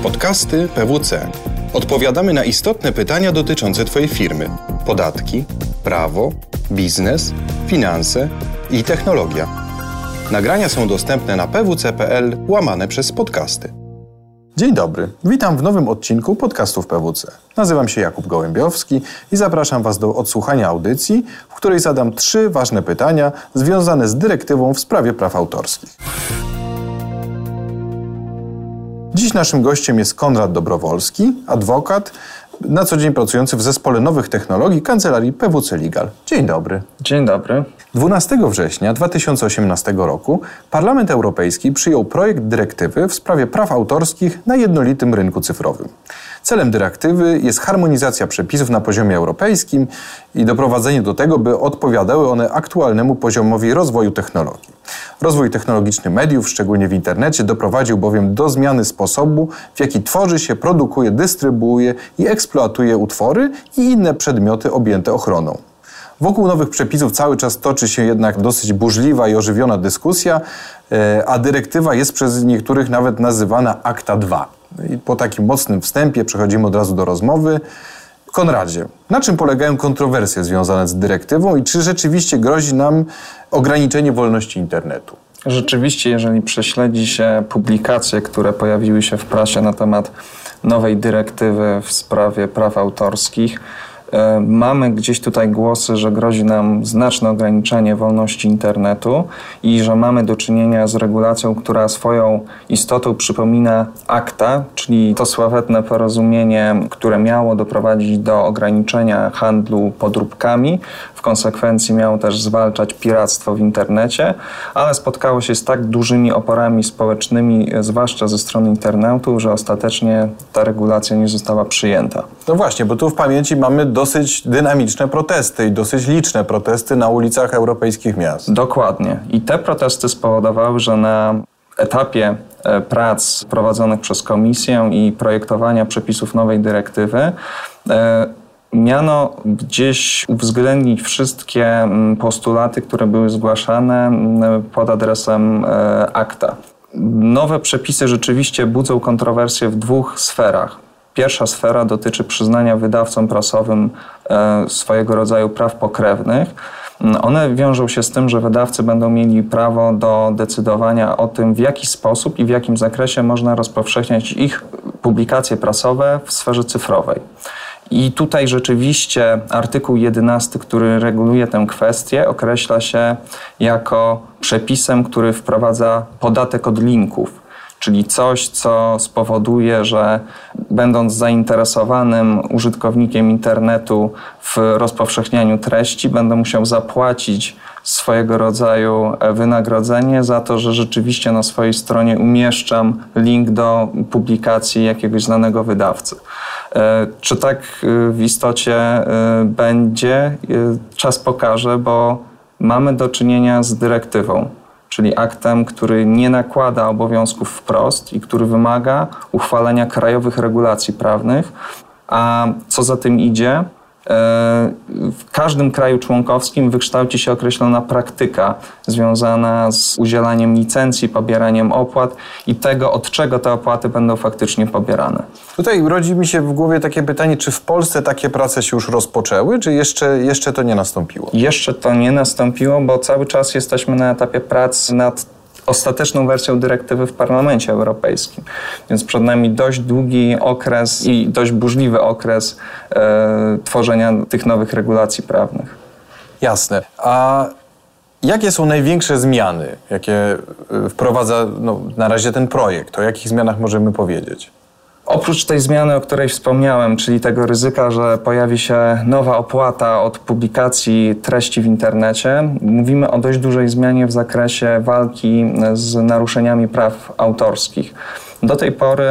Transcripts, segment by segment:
Podcasty PWC. Odpowiadamy na istotne pytania dotyczące Twojej firmy: podatki, prawo, biznes, finanse i technologia. Nagrania są dostępne na pwc.pl łamane przez podcasty. Dzień dobry, witam w nowym odcinku podcastów PWC. Nazywam się Jakub Gołębiowski i zapraszam Was do odsłuchania audycji, w której zadam trzy ważne pytania związane z dyrektywą w sprawie praw autorskich. Dziś naszym gościem jest Konrad Dobrowolski, adwokat, na co dzień pracujący w Zespole Nowych Technologii Kancelarii PWC Legal. Dzień dobry. Dzień dobry. 12 września 2018 roku Parlament Europejski przyjął projekt dyrektywy w sprawie praw autorskich na jednolitym rynku cyfrowym. Celem dyrektywy jest harmonizacja przepisów na poziomie europejskim i doprowadzenie do tego, by odpowiadały one aktualnemu poziomowi rozwoju technologii. Rozwój technologiczny mediów, szczególnie w internecie, doprowadził bowiem do zmiany sposobu, w jaki tworzy się, produkuje, dystrybuuje i eksploatuje utwory i inne przedmioty objęte ochroną. Wokół nowych przepisów cały czas toczy się jednak dosyć burzliwa i ożywiona dyskusja, e, a dyrektywa jest przez niektórych nawet nazywana Akta 2. I po takim mocnym wstępie przechodzimy od razu do rozmowy. Konradzie, na czym polegają kontrowersje związane z dyrektywą i czy rzeczywiście grozi nam ograniczenie wolności internetu? Rzeczywiście, jeżeli prześledzi się publikacje, które pojawiły się w prasie na temat nowej dyrektywy w sprawie praw autorskich, mamy gdzieś tutaj głosy, że grozi nam znaczne ograniczenie wolności internetu i że mamy do czynienia z regulacją, która swoją istotą przypomina akta, czyli to sławetne porozumienie, które miało doprowadzić do ograniczenia handlu podróbkami, w konsekwencji miało też zwalczać piractwo w internecie, ale spotkało się z tak dużymi oporami społecznymi, zwłaszcza ze strony internetu, że ostatecznie ta regulacja nie została przyjęta. No właśnie, bo tu w pamięci mamy dosyć dynamiczne protesty i dosyć liczne protesty na ulicach europejskich miast. Dokładnie. I te protesty spowodowały, że na etapie e, prac prowadzonych przez Komisję i projektowania przepisów nowej dyrektywy e, miano gdzieś uwzględnić wszystkie postulaty, które były zgłaszane pod adresem e, akta. Nowe przepisy rzeczywiście budzą kontrowersje w dwóch sferach. Pierwsza sfera dotyczy przyznania wydawcom prasowym e, swojego rodzaju praw pokrewnych. Mm, one wiążą się z tym, że wydawcy będą mieli prawo do decydowania o tym, w jaki sposób i w jakim zakresie można rozpowszechniać ich publikacje prasowe w sferze cyfrowej. I tutaj rzeczywiście artykuł 11, który reguluje tę kwestię, określa się jako przepisem, który wprowadza podatek od linków czyli coś, co spowoduje, że będąc zainteresowanym użytkownikiem internetu w rozpowszechnianiu treści, będę musiał zapłacić swojego rodzaju wynagrodzenie za to, że rzeczywiście na swojej stronie umieszczam link do publikacji jakiegoś znanego wydawcy. E, czy tak e, w istocie e, będzie? Czas pokaże, bo mamy do czynienia z dyrektywą czyli aktem, który nie nakłada obowiązków wprost i który wymaga uchwalenia krajowych regulacji prawnych, a co za tym idzie, w każdym kraju członkowskim wykształci się określona praktyka związana z udzielaniem licencji, pobieraniem opłat i tego, od czego te opłaty będą faktycznie pobierane. Tutaj rodzi mi się w głowie takie pytanie, czy w Polsce takie prace się już rozpoczęły, czy jeszcze, jeszcze to nie nastąpiło? Jeszcze to nie nastąpiło, bo cały czas jesteśmy na etapie prac nad ostateczną wersją dyrektywy w Parlamencie Europejskim. Więc przed nami dość długi okres i dość burzliwy okres e, tworzenia tych nowych regulacji prawnych. Jasne. A jakie są największe zmiany, jakie e, wprowadza no, na razie ten projekt? O jakich zmianach możemy powiedzieć? Oprócz tej zmiany, o której wspomniałem, czyli tego ryzyka, że pojawi się nowa opłata od publikacji treści w internecie, mówimy o dość dużej zmianie w zakresie walki z naruszeniami praw autorskich. Do tej pory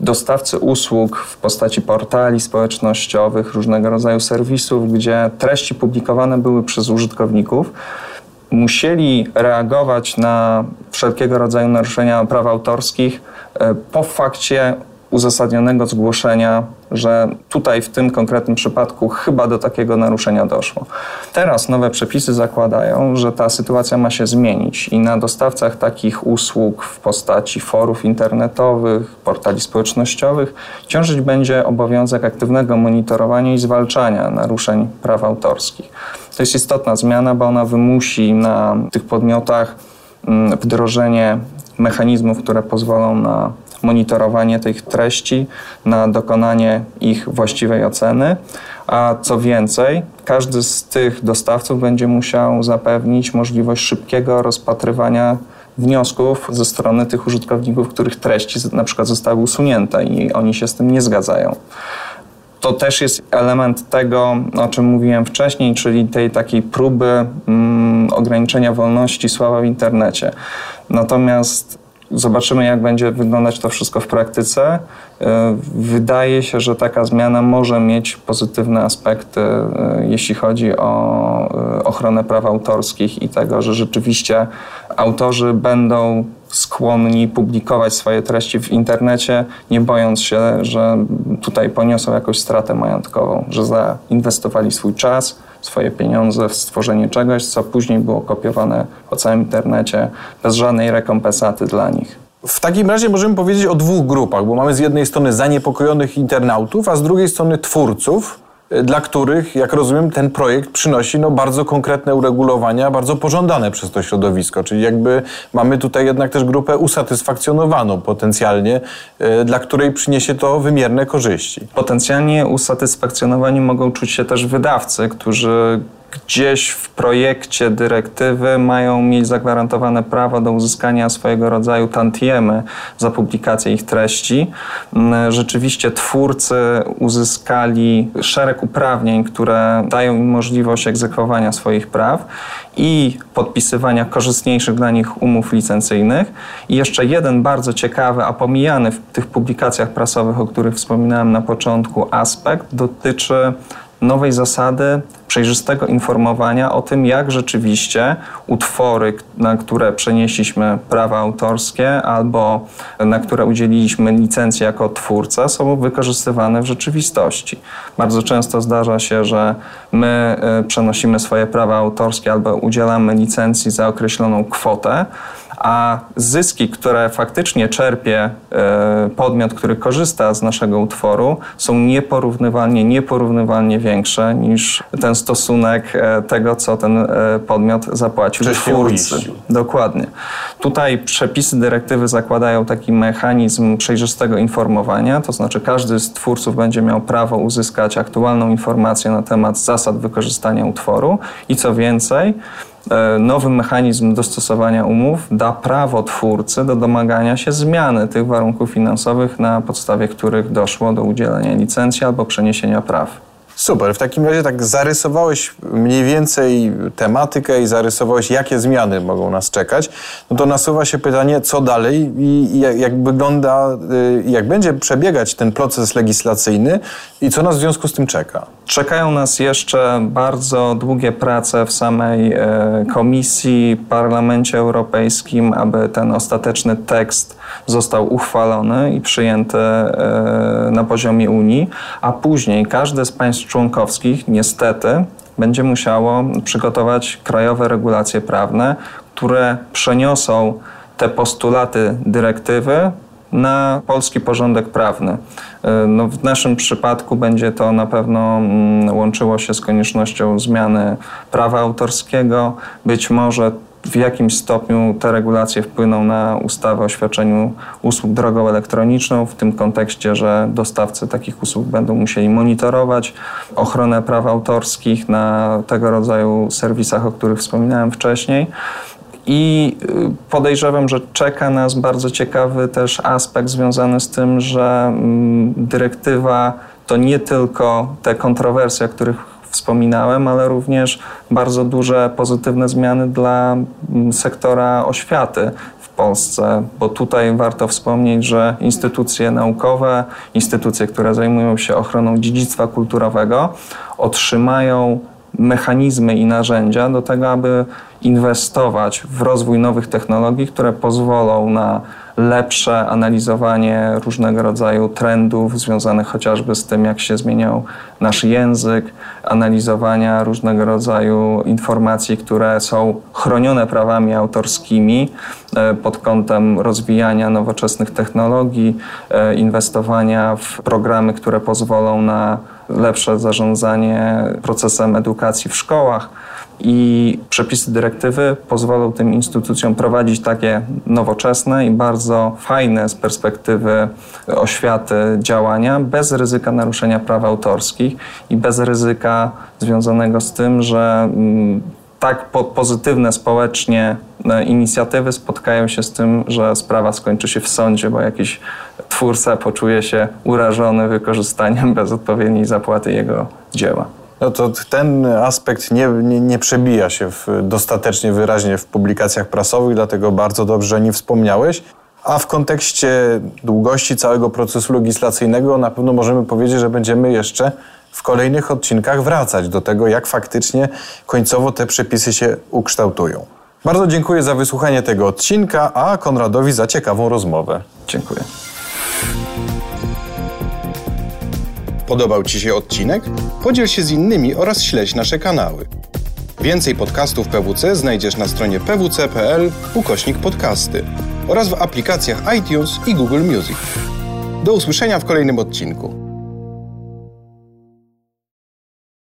dostawcy usług w postaci portali społecznościowych, różnego rodzaju serwisów, gdzie treści publikowane były przez użytkowników, musieli reagować na wszelkiego rodzaju naruszenia praw autorskich e, po fakcie uzasadnionego zgłoszenia, że tutaj w tym konkretnym przypadku chyba do takiego naruszenia doszło. Teraz nowe przepisy zakładają, że ta sytuacja ma się zmienić i na dostawcach takich usług w postaci forów internetowych, portali społecznościowych ciążyć będzie obowiązek aktywnego monitorowania i zwalczania naruszeń praw autorskich. To jest istotna zmiana, bo ona wymusi na tych podmiotach mm, wdrożenie mechanizmów, które pozwolą na monitorowanie tych treści, na dokonanie ich właściwej oceny. A co więcej, każdy z tych dostawców będzie musiał zapewnić możliwość szybkiego rozpatrywania wniosków ze strony tych użytkowników, których treści na przykład zostały usunięte i oni się z tym nie zgadzają to też jest element tego, o czym mówiłem wcześniej, czyli tej takiej próby mm, ograniczenia wolności słowa w internecie. Natomiast Zobaczymy, jak będzie wyglądać to wszystko w praktyce. E, wydaje się, że taka zmiana może mieć pozytywne aspekty, e, jeśli chodzi o e, ochronę praw autorskich i tego, że rzeczywiście autorzy będą skłonni publikować swoje treści w internecie, nie bojąc się, że tutaj poniosą jakąś stratę majątkową, że zainwestowali swój czas, swoje pieniądze w stworzenie czegoś, co później było kopiowane po całym internecie bez żadnej rekompensaty dla nich. W takim razie możemy powiedzieć o dwóch grupach, bo mamy z jednej strony zaniepokojonych internautów, a z drugiej strony twórców, dla których, jak rozumiem, ten projekt przynosi no, bardzo konkretne uregulowania, bardzo pożądane przez to środowisko. Czyli jakby mamy tutaj jednak też grupę usatysfakcjonowaną potencjalnie, e, dla której przyniesie to wymierne korzyści. Potencjalnie usatysfakcjonowani mogą czuć się też wydawcy, którzy gdzieś w projekcie dyrektywy mają mieć zagwarantowane prawo do uzyskania swojego rodzaju tantiemy za publikację ich treści. Mm, rzeczywiście twórcy uzyskali szereg uprawnień, które dają im możliwość egzekwowania swoich praw i podpisywania korzystniejszych dla nich umów licencyjnych. I jeszcze jeden bardzo ciekawy, a pomijany w tych publikacjach prasowych, o których wspominałem na początku, aspekt dotyczy nowej zasady przejrzystego informowania o tym, jak rzeczywiście utwory, na które przenieśliśmy prawa autorskie albo na które udzieliliśmy licencji jako twórca, są wykorzystywane w rzeczywistości. Bardzo często zdarza się, że my e, przenosimy swoje prawa autorskie albo udzielamy licencji za określoną kwotę, a zyski, które faktycznie czerpie e, podmiot, który korzysta z naszego utworu, są nieporównywalnie, nieporównywalnie większe niż ten stosunek e, tego, co ten e, podmiot zapłacił twórcy. Dokładnie. Tutaj przepisy dyrektywy zakładają taki mechanizm przejrzystego informowania, to znaczy każdy z twórców będzie miał prawo uzyskać aktualną informację na temat zasad wykorzystania utworu i co więcej, nowy mechanizm dostosowania umów da prawo twórcy do domagania się zmiany tych warunków finansowych, na podstawie których doszło do udzielenia licencji albo przeniesienia praw. Super, w takim razie tak zarysowałeś mniej więcej tematykę i zarysowałeś, jakie zmiany mogą nas czekać. No to nasuwa się pytanie, co dalej i jak, wygląda, y, jak będzie przebiegać ten proces legislacyjny i co nas w związku z tym czeka? Czekają nas jeszcze bardzo długie prace w samej e, Komisji, Parlamencie Europejskim, aby ten ostateczny tekst został uchwalony i przyjęty e, na poziomie Unii, a później każde z państw członkowskich niestety będzie musiało przygotować krajowe regulacje prawne, które przeniosą te postulaty dyrektywy na polski porządek prawny. E, no, w naszym przypadku będzie to na pewno mm, łączyło się z koniecznością zmiany prawa autorskiego, być może w jakim stopniu te regulacje wpłyną na ustawę o świadczeniu usług drogą elektroniczną, w tym kontekście, że dostawcy takich usług będą musieli monitorować ochronę praw autorskich na tego rodzaju serwisach, o których wspominałem wcześniej. I y, podejrzewam, że czeka nas bardzo ciekawy też aspekt związany z tym, że mm, dyrektywa to nie tylko te kontrowersje, o których wspominałem, ale również bardzo duże pozytywne zmiany dla mm, sektora oświaty w Polsce, bo tutaj warto wspomnieć, że instytucje naukowe, instytucje, które zajmują się ochroną dziedzictwa kulturowego, otrzymają mechanizmy i narzędzia do tego, aby inwestować w rozwój nowych technologii, które pozwolą na lepsze analizowanie różnego rodzaju trendów związanych chociażby z tym, jak się zmieniał nasz język, analizowania różnego rodzaju informacji, które są chronione prawami autorskimi e, pod kątem rozwijania nowoczesnych technologii, e, inwestowania w programy, które pozwolą na lepsze zarządzanie procesem edukacji w szkołach i przepisy dyrektywy pozwolą tym instytucjom prowadzić takie nowoczesne i bardzo fajne z perspektywy oświaty działania bez ryzyka naruszenia praw autorskich i bez ryzyka związanego z tym, że mm, tak po pozytywne społecznie e, inicjatywy spotkają się z tym, że sprawa skończy się w sądzie, bo jakiś twórca poczuje się urażony wykorzystaniem bez odpowiedniej zapłaty jego dzieła. No to ten aspekt nie, nie, nie przebija się w, dostatecznie wyraźnie w publikacjach prasowych, dlatego bardzo dobrze o nim wspomniałeś. A w kontekście długości całego procesu legislacyjnego na pewno możemy powiedzieć, że będziemy jeszcze w kolejnych odcinkach wracać do tego, jak faktycznie końcowo te przepisy się ukształtują. Bardzo dziękuję za wysłuchanie tego odcinka, a Konradowi za ciekawą rozmowę. Dziękuję. Podobał Ci się odcinek? Podziel się z innymi oraz śledź nasze kanały. Więcej podcastów PWC znajdziesz na stronie pwc.pl ukośnik podcasty oraz w aplikacjach iTunes i Google Music. Do usłyszenia w kolejnym odcinku.